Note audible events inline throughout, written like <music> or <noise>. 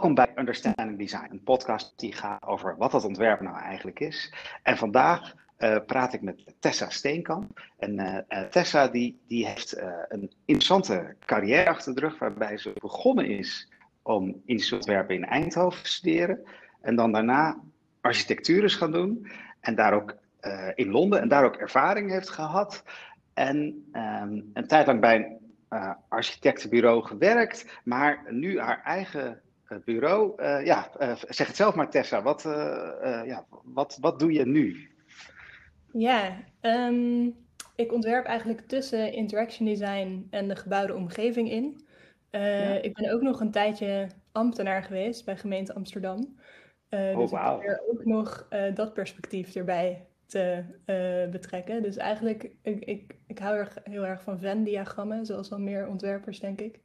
Welkom bij Understanding Design, een podcast die gaat over wat dat ontwerp nou eigenlijk is. En vandaag uh, praat ik met Tessa Steenkamp. En uh, Tessa die, die heeft een interessante carrière achter de rug, waarbij ze begonnen is om ontwerpen in Eindhoven te studeren. En dan daarna architectuur is gaan doen. En daar ook in Londen en daar ook ervaring heeft gehad. En um, een tijd lang bij een architectenbureau gewerkt, maar nu haar eigen bureau. Uh, ja, zeg het zelf maar, Tessa. Wat, ja, wat, wat doe je nu? Ja, um, ik ontwerp eigenlijk tussen interaction design en de gebouwde omgeving in. Ja. Ik ben ook nog een tijdje ambtenaar geweest bij gemeente Amsterdam. oh, dus wow. ik probeer ook nog dat perspectief erbij te betrekken. Dus eigenlijk, ik, ik, ik hou er heel erg van Venn-diagrammen, zoals al meer ontwerpers, denk ik.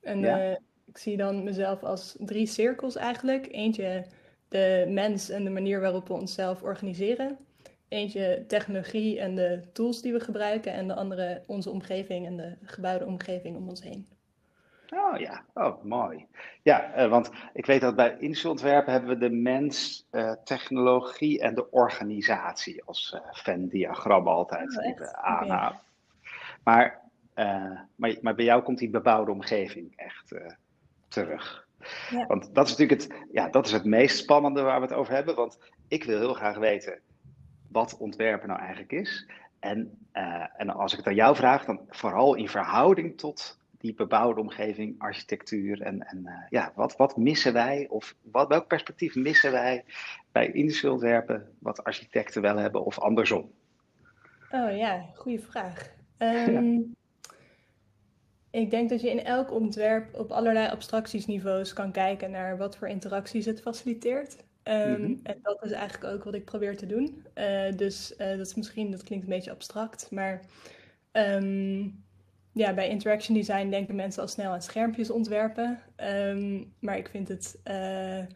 En ja. Ik zie dan mezelf als drie cirkels eigenlijk. Eentje de mens en de manier waarop we onszelf organiseren. Eentje technologie en de tools die we gebruiken. En de andere onze omgeving en de gebouwde omgeving om ons heen. Oh ja, oh mooi. Ja, uh, want ik weet dat bij insulontwerpen hebben we de mens, uh, technologie en de organisatie als uh, Venn-diagram altijd. Oh? Okay. Maar, maar, maar bij jou komt die bebouwde omgeving echt terug. Ja. Want dat is natuurlijk het, ja, dat is het meest spannende waar we het over hebben. Want ik wil heel graag weten wat ontwerpen nou eigenlijk is. En, en als ik het aan jou vraag, dan vooral in verhouding tot die bebouwde omgeving, architectuur en, en uh, ja, wat, wat missen wij of wat, welk perspectief missen wij bij industrieel ontwerpen wat architecten wel hebben of andersom? Oh ja, goede vraag. Um, ja. Ik denk dat je in elk ontwerp op allerlei abstractiesniveaus kan kijken naar wat voor interacties het faciliteert. Um, mm -hmm. En dat is eigenlijk ook wat ik probeer te doen. Uh, dus uh, dat is misschien, dat klinkt een beetje abstract, maar um, ja, bij interaction design denken mensen al snel aan schermpjes ontwerpen. Um, maar ik vind het, uh,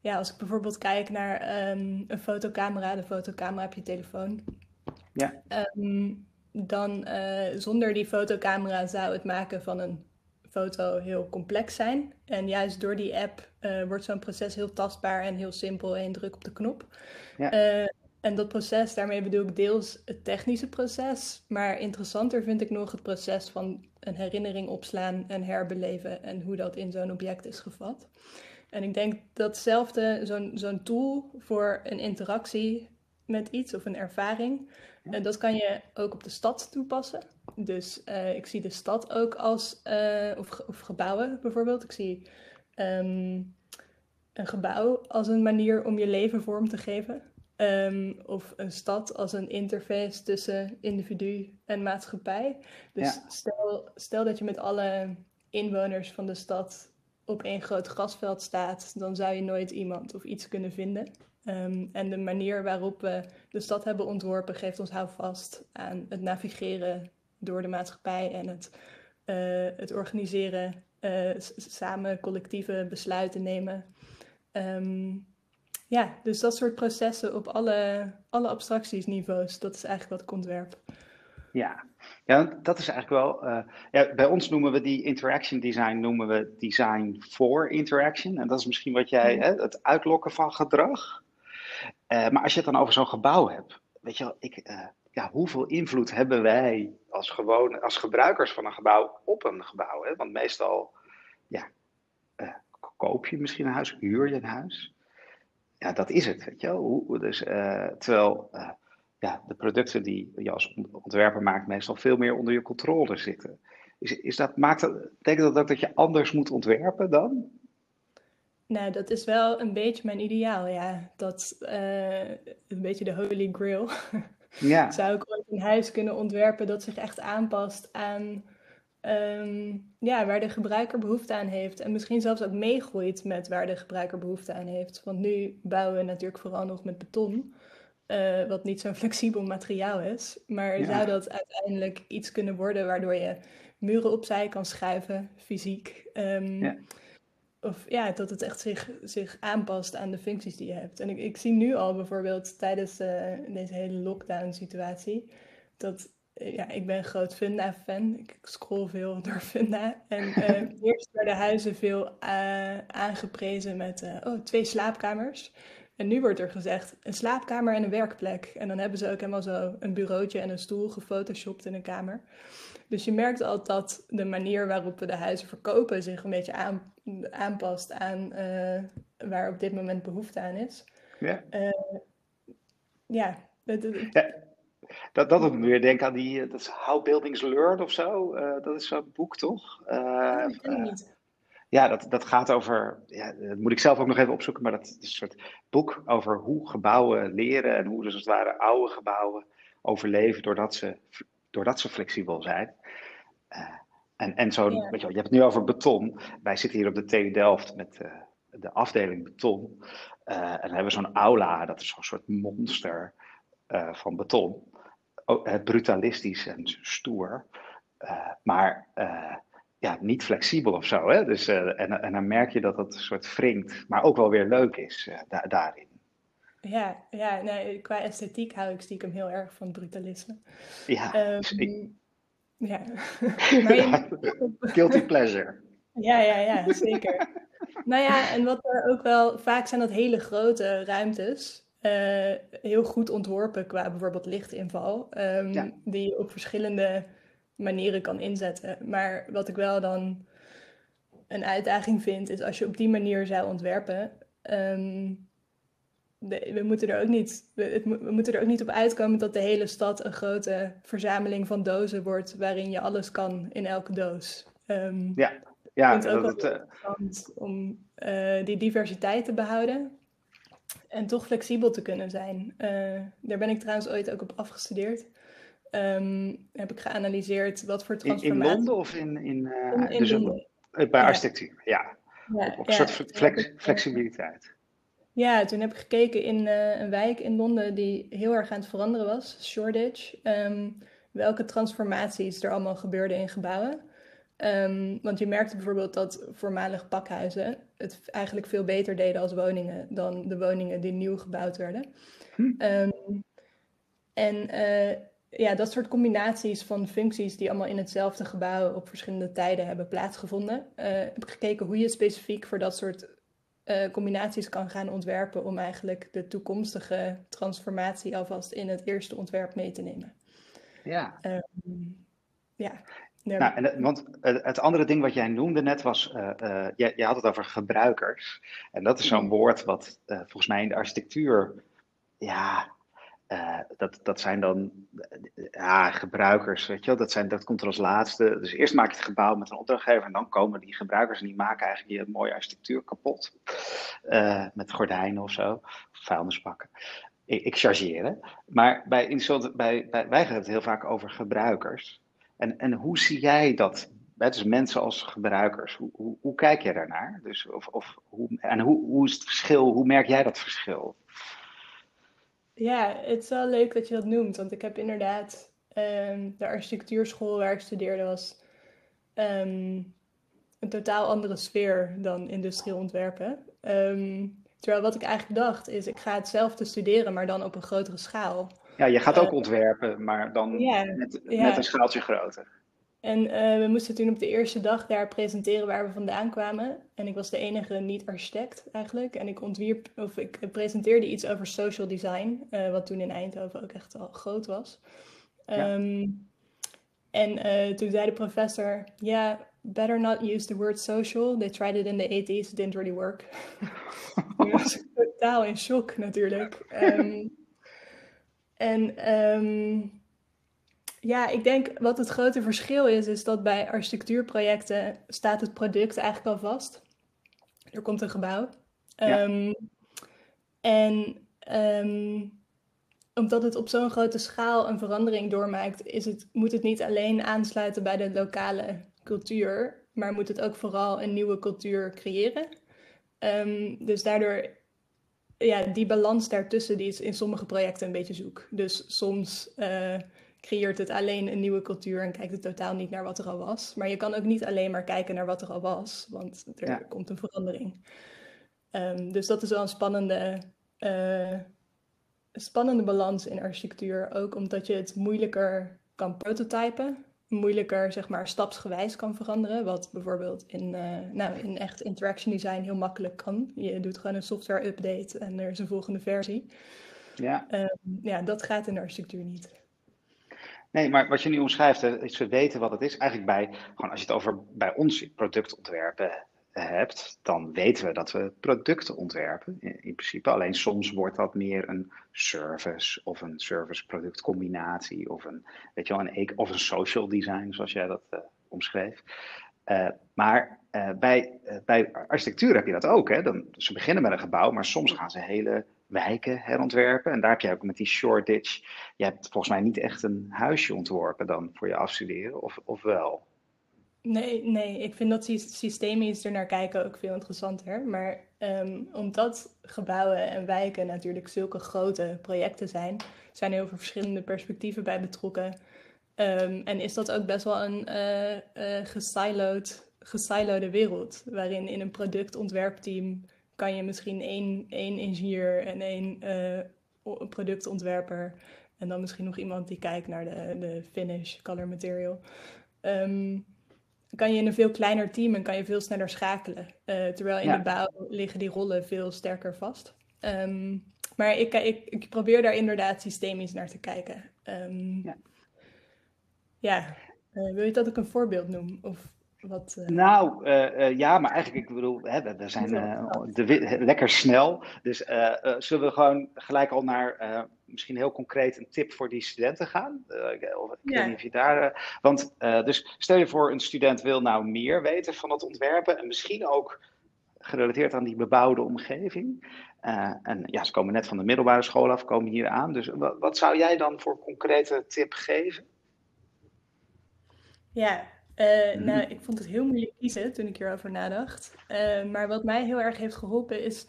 ja, als ik bijvoorbeeld kijk naar een fotocamera, de fotocamera op je telefoon. Ja. Dan uh, zonder die fotocamera zou het maken van een foto heel complex zijn. En juist door die app uh, wordt zo'n proces heel tastbaar en heel simpel. Eén druk op de knop. Ja. En dat proces, daarmee bedoel ik deels het technische proces, maar interessanter vind ik nog het proces van een herinnering opslaan en herbeleven en hoe dat in zo'n object is gevat. En ik denk datzelfde, zo'n zo'n tool voor een interactie met iets of een ervaring, uh, dat kan je ook op de stad toepassen. Dus uh, ik zie de stad ook als, uh, of, of gebouwen bijvoorbeeld. Ik zie um, een gebouw als een manier om je leven vorm te geven. Um, of een stad als een interface tussen individu en maatschappij. Dus ja. stel, stel dat je met alle inwoners van de stad op één groot grasveld staat, dan zou je nooit iemand of iets kunnen vinden. Um, en de manier waarop we de stad hebben ontworpen geeft ons houvast aan het navigeren door de maatschappij en het, uh, het organiseren, uh, samen collectieve besluiten nemen. Um, ja, dus dat soort processen op alle, alle abstractiesniveaus, dat is eigenlijk wat ik ontwerp. Ja, ja dat is eigenlijk wel. Uh, ja, bij ons noemen we die interaction design noemen we design for interaction. En dat is misschien wat jij, mm. hè, het uitlokken van gedrag. Uh, maar als je het dan over zo'n gebouw hebt, weet je wel, ik, uh, ja, hoeveel invloed hebben wij als, gewoon, als gebruikers van een gebouw op een gebouw? Hè? Want meestal, ja, koop je misschien een huis, huur je een huis ja, dat is het. Weet je wel? Dus, uh, terwijl ja, de producten die je als ontwerper maakt, meestal veel meer onder je controle zitten. Is, is dat, maakt dat, betekent dat ook dat je anders moet ontwerpen dan? Nou, dat is wel een beetje mijn ideaal, ja. Dat uh, een beetje de holy grail. Ja. <laughs> Zou ik ooit een huis kunnen ontwerpen dat zich echt aanpast aan Um, ja, waar de gebruiker behoefte aan heeft. En misschien zelfs ook meegroeit met waar de gebruiker behoefte aan heeft. Want nu bouwen we natuurlijk vooral nog met beton. Uh, wat niet zo'n <laughs> flexibel materiaal is. Maar ja. zou dat uiteindelijk iets kunnen worden waardoor je muren opzij kan schuiven, fysiek. Um, ja. Of ja, dat het echt zich, zich aanpast aan de functies die je hebt. En ik, ik zie nu al bijvoorbeeld tijdens uh, deze hele lockdown situatie dat ja, ik ben een groot Funda-fan. Ik scroll veel <laughs> door Funda. En uh, <laughs> eerst werden huizen veel uh, aangeprezen met uh, oh, twee slaapkamers. En nu wordt er gezegd een slaapkamer en een werkplek. En dan hebben ze ook helemaal zo een bureautje en een stoel gefotoshopt in een kamer. Dus je merkt al dat de manier waarop we de huizen verkopen zich een beetje aan, aanpast aan waar op dit moment behoefte aan is. Ja. ja, ja, dat, dat doet me weer denken aan die, dat is How Buildings Learn of zo. Uh, dat is zo'n boek, toch? Uh, oh, dat ken ik niet. Ja, dat, dat gaat over, ja, dat moet ik zelf ook nog even opzoeken, maar dat is een soort boek over hoe gebouwen leren en hoe dus als het ware oude gebouwen overleven doordat ze, doordat ze flexibel zijn. Uh, en en zo, ja. weet je, wel, je hebt het nu over beton. Wij zitten hier op de TU Delft met de afdeling beton. en dan hebben we zo'n aula, dat is zo'n soort monster van beton. Oh, brutalistisch en stoer. Maar ja, niet flexibel of zo. Hè? Dus, uh, en, en dan merk je dat dat een soort wringt, maar ook wel weer leuk is da daarin. Ja, ja nee, qua esthetiek hou ik stiekem heel erg van brutalisme. Ja, um, <laughs> ja. Guilty pleasure. Ja, ja, ja, zeker. nou ja, en wat er ook wel, vaak zijn dat hele grote ruimtes. Uh, heel goed ontworpen qua bijvoorbeeld lichtinval, um, ja. die op verschillende manieren kan inzetten. Maar wat ik wel dan een uitdaging vind, is als je op die manier zou ontwerpen. Um, de, we, moeten er ook niet, we, het, we, moeten er ook niet op uitkomen dat de hele stad een grote verzameling van dozen wordt, waarin je alles kan in elke doos. Um, ja, ja ik vind het ook wel interessant om uh, die diversiteit te behouden. En toch flexibel te kunnen zijn. Uh, daar ben ik trouwens ooit ook op afgestudeerd. Um, heb ik geanalyseerd wat voor transformatie... In, in Londen of in... in, uh, in, in dus Londen. Op, bij architectuur, ja. ja. Op, op een soort flex, flexibiliteit. Ja, toen heb ik gekeken in uh, een wijk in Londen die heel erg aan het veranderen was, Shoreditch. Um, welke transformaties er allemaal gebeurden in gebouwen. Um, want je merkte bijvoorbeeld dat voormalig pakhuizen het eigenlijk veel beter deden als woningen dan de woningen die nieuw gebouwd werden. Hm. Um, en uh, ja, dat soort combinaties van functies die allemaal in hetzelfde gebouw op verschillende tijden hebben plaatsgevonden, uh, heb ik gekeken hoe je specifiek voor dat soort uh, combinaties kan gaan ontwerpen om eigenlijk de toekomstige transformatie alvast in het eerste ontwerp mee te nemen. Ja. Um, ja. Nou, en, want het andere ding wat jij noemde net was, uh, uh, je, je, had het over gebruikers. En dat is zo'n woord wat volgens mij in de architectuur, ja, dat, dat zijn dan ja, gebruikers, weet je wel, dat, zijn, dat komt er als laatste. Dus eerst maak je het gebouw met een opdrachtgever en dan komen die gebruikers en die maken eigenlijk je mooie architectuur kapot. met gordijnen of zo, vuilnisbakken. Ik, ik chargeer, Maar bij, bij, bij, wij gaan het heel vaak over gebruikers. En, en hoe zie jij dat? Dus mensen als gebruikers, hoe, hoe, hoe kijk je daarnaar? Dus of, of, hoe, en hoe, hoe is het verschil, hoe merk jij dat verschil? Ja, het is wel leuk dat je dat noemt, want ik heb inderdaad um, de architectuurschool waar ik studeerde was um, een totaal andere sfeer dan industrieel ontwerpen. Um, terwijl wat ik eigenlijk dacht is, ik ga hetzelfde studeren, maar dan op een grotere schaal. Ja, je gaat ook uh, ontwerpen, maar dan met, met, een schaaltje groter. En uh, we moesten toen op de eerste dag daar presenteren waar we vandaan kwamen. En ik was de enige niet-architect eigenlijk. En ik ontwierp, of ik presenteerde iets over social design, uh, wat toen in Eindhoven ook echt al groot was. Ja. Um, en toen zei de professor, ja, yeah, better not use the word social. They tried it in the 80s, it didn't really work. <laughs> ik was totaal in shock natuurlijk. Um, En um, ja, ik denk wat het grote verschil is, is dat bij architectuurprojecten staat het product eigenlijk al vast. Er komt een gebouw. Ja. Um, en um, omdat het op zo'n grote schaal een verandering doormaakt, is het, moet het niet alleen aansluiten bij de lokale cultuur, maar moet het ook vooral een nieuwe cultuur creëren. Um, dus daardoor ja, die balans daartussen die is in sommige projecten een beetje zoek. Dus soms uh, creëert het alleen een nieuwe cultuur en kijkt het totaal niet naar wat er al was. Maar je kan ook niet alleen maar kijken naar wat er al was, want er ja. komt een verandering. Um, dus dat is wel een spannende, uh, spannende balans in architectuur. Ook omdat je het moeilijker kan prototypen, moeilijker zeg maar stapsgewijs kan veranderen. Wat bijvoorbeeld in, uh, nou, in echt interaction design heel makkelijk kan. Je doet gewoon een software update en er is een volgende versie. Ja, uh, ja dat gaat in de architectuur niet. Nee, maar wat je nu omschrijft, is we weten wat het is. Eigenlijk bij, gewoon als je het over bij ons productontwerpen hebt, dan weten we dat we producten ontwerpen in, principe. Alleen soms wordt dat meer een service of een service-product combinatie of een, weet je wel, een, of een social design, zoals jij dat uh, omschreef. Uh, maar uh, bij, bij architectuur heb je dat ook. Hè? Dan, ze beginnen met een gebouw, maar soms gaan ze hele wijken herontwerpen. En daar heb je ook met die Shoreditch. Je hebt volgens mij niet echt een huisje ontworpen dan voor je afstuderen, of, of wel? Nee, nee, ik vind dat systemisch er naar kijken ook veel interessanter. Maar um, omdat gebouwen en wijken natuurlijk zulke grote projecten zijn, zijn er heel veel verschillende perspectieven bij betrokken. Um, en is dat ook best wel een uh, uh, gesiloed, gesilode wereld, waarin in een productontwerpteam kan je misschien één, één ingenieur en één uh, productontwerper en dan misschien nog iemand die kijkt naar de, de finish, color material. Um, kan je in een veel kleiner team en kan je veel sneller schakelen. Uh, terwijl in de bouw liggen die rollen veel sterker vast. Um, maar ik, ik, ik, probeer daar inderdaad systemisch naar te kijken. Um, ja, ja. Uh, wil je dat ik een voorbeeld noem? Of wat, uh... Nou, ja, maar eigenlijk, ik bedoel, hè, we zijn de, lekker snel. Dus zullen we gewoon gelijk al naar misschien heel concreet een tip voor die studenten gaan? Uh, ik weet niet of je daar. Uh, want uh, dus stel je voor, een student wil nou meer weten van het ontwerpen en misschien ook gerelateerd aan die bebouwde omgeving. en ja, ze komen net van de middelbare school af, komen hier aan. Dus wat, wat zou jij dan voor concrete tip geven? Ja, uh, nou, ik vond het heel moeilijk kiezen toen ik hierover nadacht. Uh, maar wat mij heel erg heeft geholpen is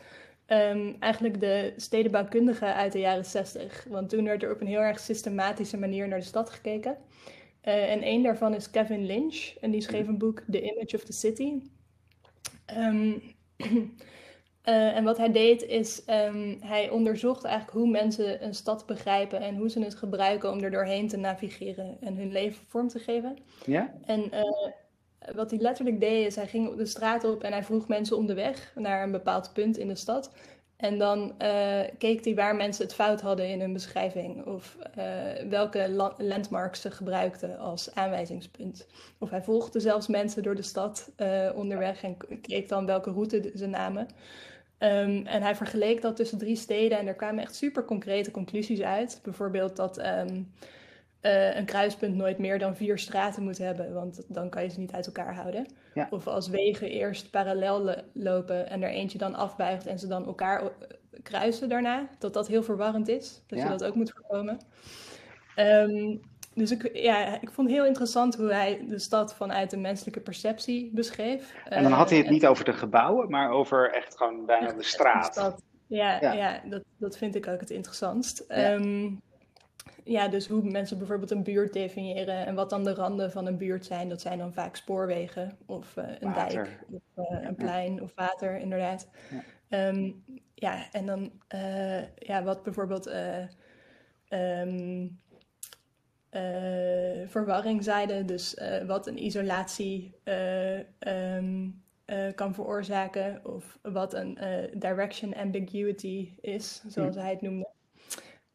Um, eigenlijk de stedenbouwkundigen uit de jaren 60. Want toen werd er op een heel erg systematische manier naar de stad gekeken. Uh, en een daarvan is Kevin Lynch. En die schreef een boek, The Image of the City. Um, <clears throat> uh, en wat hij deed is, um, hij onderzocht eigenlijk hoe mensen een stad begrijpen en hoe ze het gebruiken om er doorheen te navigeren en hun leven vorm te geven. Ja? En uh, wat hij letterlijk deed is, hij ging op de straat op en hij vroeg mensen om de weg naar een bepaald punt in de stad. En dan uh, keek hij waar mensen het fout hadden in hun beschrijving. Of uh, welke landmarks ze gebruikten als aanwijzingspunt. Of hij volgde zelfs mensen door de stad uh, onderweg en keek dan welke route ze namen. Um, en hij vergeleek dat tussen drie steden en er kwamen echt super concrete conclusies uit. Bijvoorbeeld dat um, uh, een kruispunt nooit meer dan vier straten moet hebben, want dan kan je ze niet uit elkaar houden. Of als wegen eerst parallel lopen en er eentje dan afbuigt en ze dan elkaar kruisen daarna, dat dat heel verwarrend is, dat je dat ook moet voorkomen. Um, dus ik, ja, ik vond het heel interessant hoe hij de stad vanuit de menselijke perceptie beschreef. En dan had hij het uh, niet over de gebouwen, maar over echt gewoon bijna de <laughs> straat. Ja, ja. ja dat, dat vind ik ook het interessantst. Ja. Um, ja, dus hoe mensen bijvoorbeeld een buurt definiëren en wat dan de randen van een buurt zijn. Dat zijn dan vaak spoorwegen of uh, een water. dijk of uh, een plein of water, inderdaad. Ja, um, ja en dan uh, ja, wat bijvoorbeeld um, verwarring zeiden. Dus wat een isolatie um, kan veroorzaken of wat een direction ambiguity is, zoals hm. hij het noemde.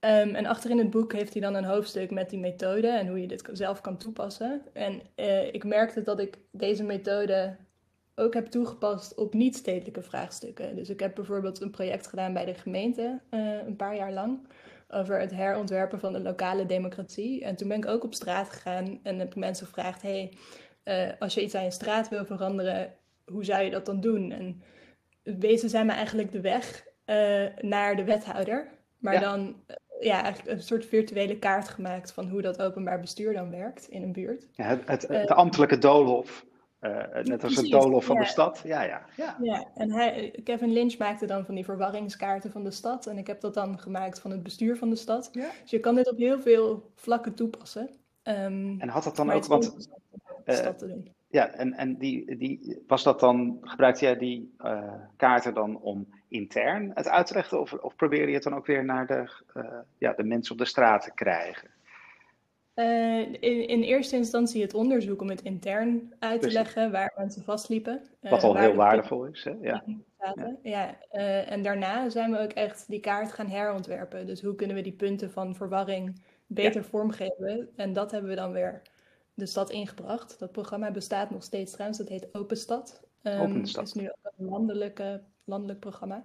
Um, en achter in het boek heeft hij dan een hoofdstuk met die methode en hoe je dit zelf kan toepassen. En uh, ik merkte dat ik deze methode ook heb toegepast op niet-stedelijke vraagstukken. Dus ik heb bijvoorbeeld een project gedaan bij de gemeente uh, een paar jaar lang over het herontwerpen van de lokale democratie. En toen ben ik ook op straat gegaan en heb ik mensen gevraagd: hey, uh, als je iets aan je straat wil veranderen, hoe zou je dat dan doen? En wezen zijn me eigenlijk de weg naar de wethouder. Maar ja. dan ja, eigenlijk een soort virtuele kaart gemaakt van hoe dat openbaar bestuur dan werkt in een buurt. Ja, het, het, het ambtelijke doolhof. Uh, net als het doolhof van de stad. Ja, ja, ja. ja en hij, Kevin Lynch maakte dan van die verwarringskaarten van de stad. En ik heb dat dan gemaakt van het bestuur van de stad. Dus je kan dit op heel veel vlakken toepassen. Um, en had dat dan ook wat. Uh, ja, en, en die, die, was dat dan, gebruikte jij die uh, kaarten dan om intern het uit te leggen? Of, of probeer je het dan ook weer naar de, uh, ja, de mensen op de straat te krijgen? Uh, in, in, eerste instantie het onderzoek om het intern uit te leggen waar mensen vastliepen. Uh, Wat al heel waardevol is. Hè? Ja. Ja, ja uh, en daarna zijn we ook echt die kaart gaan herontwerpen. Dus hoe kunnen we die punten van verwarring beter ja. vormgeven? En dat hebben we dan weer de stad ingebracht. Dat programma bestaat nog steeds trouwens, dat heet Open Stad. Um, Open Stad. Het is nu ook een landelijke, landelijk programma.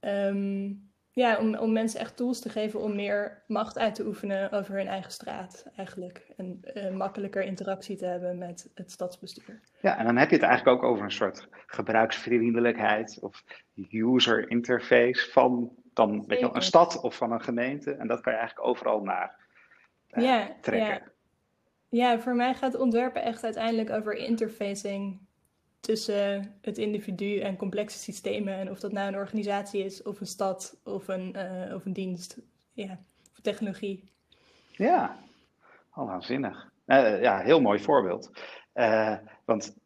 Um, ja, om, om mensen echt tools te geven om meer macht uit te oefenen over hun eigen straat, eigenlijk. En uh, makkelijker interactie te hebben met het stadsbestuur. Ja, en dan heb je het eigenlijk ook over een soort gebruiksvriendelijkheid of user interface van dan weet je wel, een stad of van een gemeente. En dat kan je eigenlijk overal naar uh, ja, trekken. Ja. ja, voor mij gaat ontwerpen echt uiteindelijk over interfacing tussen het individu en complexe systemen. En of dat nou een organisatie is, of een stad, of een, uh, of een dienst, ja, of technologie. Ja, al waanzinnig. Uh, ja, heel mooi voorbeeld. Uh, want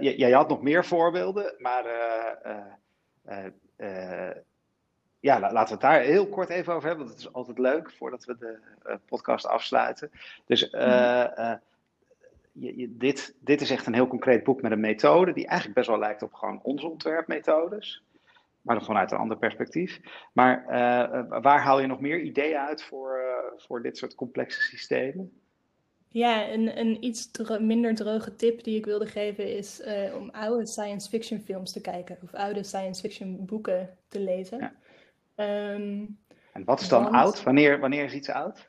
jij had nog meer voorbeelden, maar ja, laten we het daar heel kort even over hebben, want het is altijd leuk voordat we de podcast afsluiten. Dus mm je, dit, dit is echt een heel concreet boek met een methode die eigenlijk best wel lijkt op gewoon onze ontwerpmethodes. Maar dan vanuit een ander perspectief. Maar uh, waar haal je nog meer ideeën uit voor, uh, voor dit soort complexe systemen? Ja, een, een iets dro minder droge tip die ik wilde geven is uh, om oude science fiction films te kijken. Of oude science fiction boeken te lezen. Ja. Um, en wat is dan want... oud? Wanneer, wanneer is iets oud?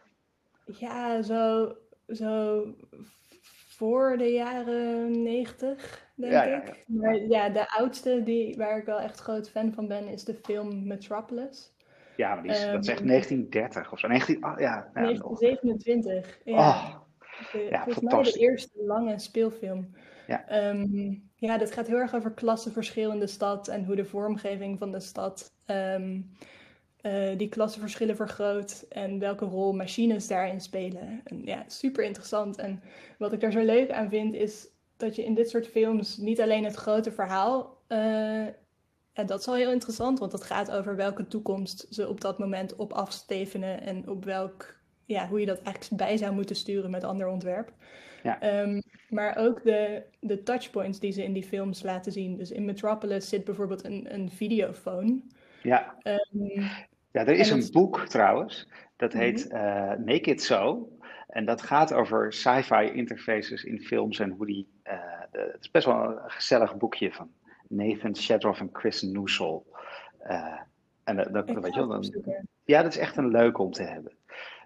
Ja, zo, zo voor de jaren negentig, denk ja, ik. Ja, ja. Maar ja, de oudste die, waar ik wel echt groot fan van ben, is de film Metropolis. Ja, maar die is, um, dat is echt 1930 ehm, of zo. 19, oh, ja, 1927. Ja. Oh, de, ja, volgens mij de eerste lange speelfilm. Ja. Um, ja, dat gaat heel erg over klassenverschil in de stad en hoe de vormgeving van de stad um, uh, die klassenverschillen vergroot en welke rol machines daarin spelen. En ja, super interessant. En wat ik daar zo leuk aan vind, is dat je in dit soort films niet alleen het grote verhaal. Uh, en dat is al heel interessant, want dat gaat over welke toekomst ze op dat moment op afstevenen en op welk, ja, hoe je dat eigenlijk bij zou moeten sturen met ander ontwerp. Ja. Um, maar ook de, de touchpoints die ze in die films laten zien. Dus in Metropolis zit bijvoorbeeld een, een videofoon. Ja. Um, ja, er is een boek trouwens, dat heet uh, Make It So. En dat gaat over sci-fi interfaces in films en hoe die. Uh, de, het is best wel een gezellig boekje van Nathan Shedroff en Chris Noesel. Uh, en dat, dat weet je wel, dan, ja, dat is echt een leuk om te hebben.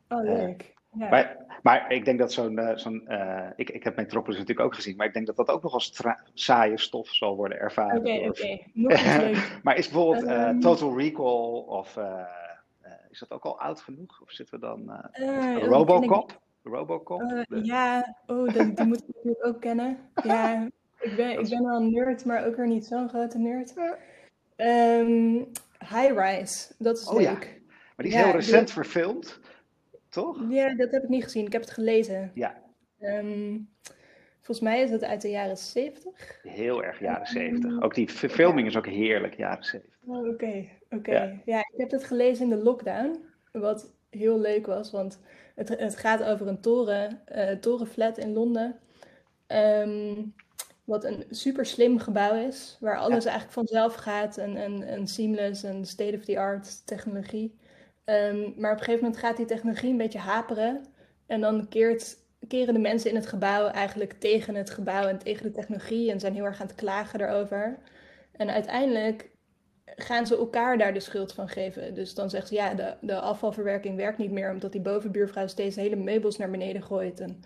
Oh, leuk. Ja. Maar, maar, ik denk dat zo'n. Uh, zo'n uh, ik, ik heb Metropolis natuurlijk ook gezien, maar ik denk dat dat ook nog als saaie stof zal worden ervaren. Oké, oké. Okay. <laughs> maar is bijvoorbeeld uh, um, Total Recall of. is dat ook al oud genoeg? Of zitten we dan. Robocop? Robocop? Ja, oh, die, die moet ik natuurlijk ook kennen. <laughs> Ja, ik ben, ik ben wel een nerd, maar ook weer niet zo'n grote nerd. Um, High Rise, dat is oh, leuk. Ja. Maar die is ja, heel recent die... verfilmd toch? Ja, dat heb ik niet gezien. Ik heb het gelezen. Ja. Um, volgens mij is het uit de jaren 70. Heel erg jaren 70. Um, ook die verfilming is ook heerlijk, jaren 70. Oké, oh, oké. Okay, okay. ja. ja. ik heb het gelezen in de lockdown. Wat heel leuk was, want het, het gaat over een toren, uh, torenflat in Londen. Um, wat een super slim gebouw is, waar alles ja. eigenlijk vanzelf gaat en, en, en seamless en state-of-the-art technologie. Um, maar op een gegeven moment gaat die technologie een beetje haperen. En dan keert, keren de mensen in het gebouw eigenlijk tegen het gebouw en tegen de technologie. En zijn heel erg aan het klagen daarover. En uiteindelijk gaan ze elkaar daar de schuld van geven. Dus dan zegt ze, ja, de, de afvalverwerking werkt niet meer... omdat die bovenbuurvrouw steeds hele meubels naar beneden gooit. En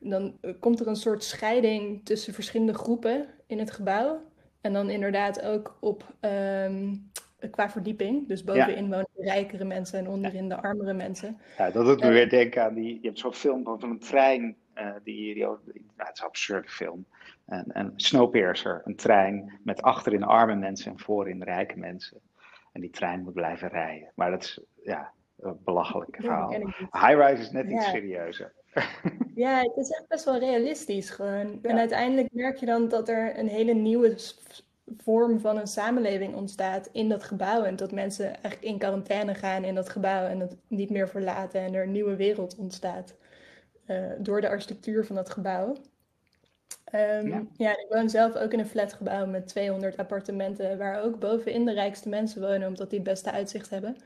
dan komt er een soort scheiding tussen verschillende groepen in het gebouw. En dan inderdaad ook op um, qua verdieping. Dus bovenin ja. wonen de rijkere mensen en onderin de armere mensen. Ja, dat doet me uh, weer denken aan die. Je hebt zo'n film van een trein. Uh, die, die, nou, het is een absurde film. En, en Snowpiercer, een trein met achterin arme mensen en voorin rijke mensen. En die trein moet blijven rijden. Maar dat is ja, een belachelijk verhaal. High-rise is net ja. iets serieuzer. <laughs> Ja, het is echt best wel realistisch gewoon. Ja. En uiteindelijk merk je dan dat er een hele nieuwe vorm van een samenleving ontstaat in dat gebouw. En dat mensen eigenlijk in quarantaine gaan in dat gebouw en het niet meer verlaten en er een nieuwe wereld ontstaat. door de architectuur van dat gebouw. Ehm, ja. ja. ik woon zelf ook in een flatgebouw met 200 appartementen, waar ook bovenin de rijkste mensen wonen, omdat die het beste uitzicht hebben.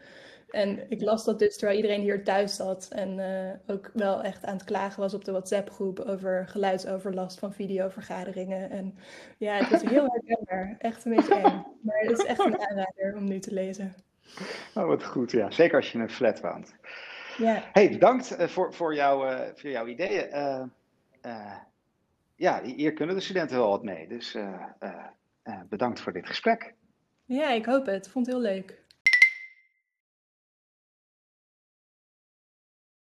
En ik las dat dus terwijl iedereen hier thuis zat en uh, ook wel echt aan het klagen was op de WhatsApp-groep over geluidsoverlast van videovergaderingen. En ja, het is heel herkenbaar. Echt een beetje eng. Maar het is echt een aanrader om nu te lezen. Oh, wat goed. Ja, zeker als je in een flat woont. Ja. Hey, bedankt uh, voor, voor, jou, uh, voor jouw ideeën. ja, hier kunnen de studenten wel wat mee. Dus bedankt voor dit gesprek. Ja, ik hoop het. Vond het heel leuk.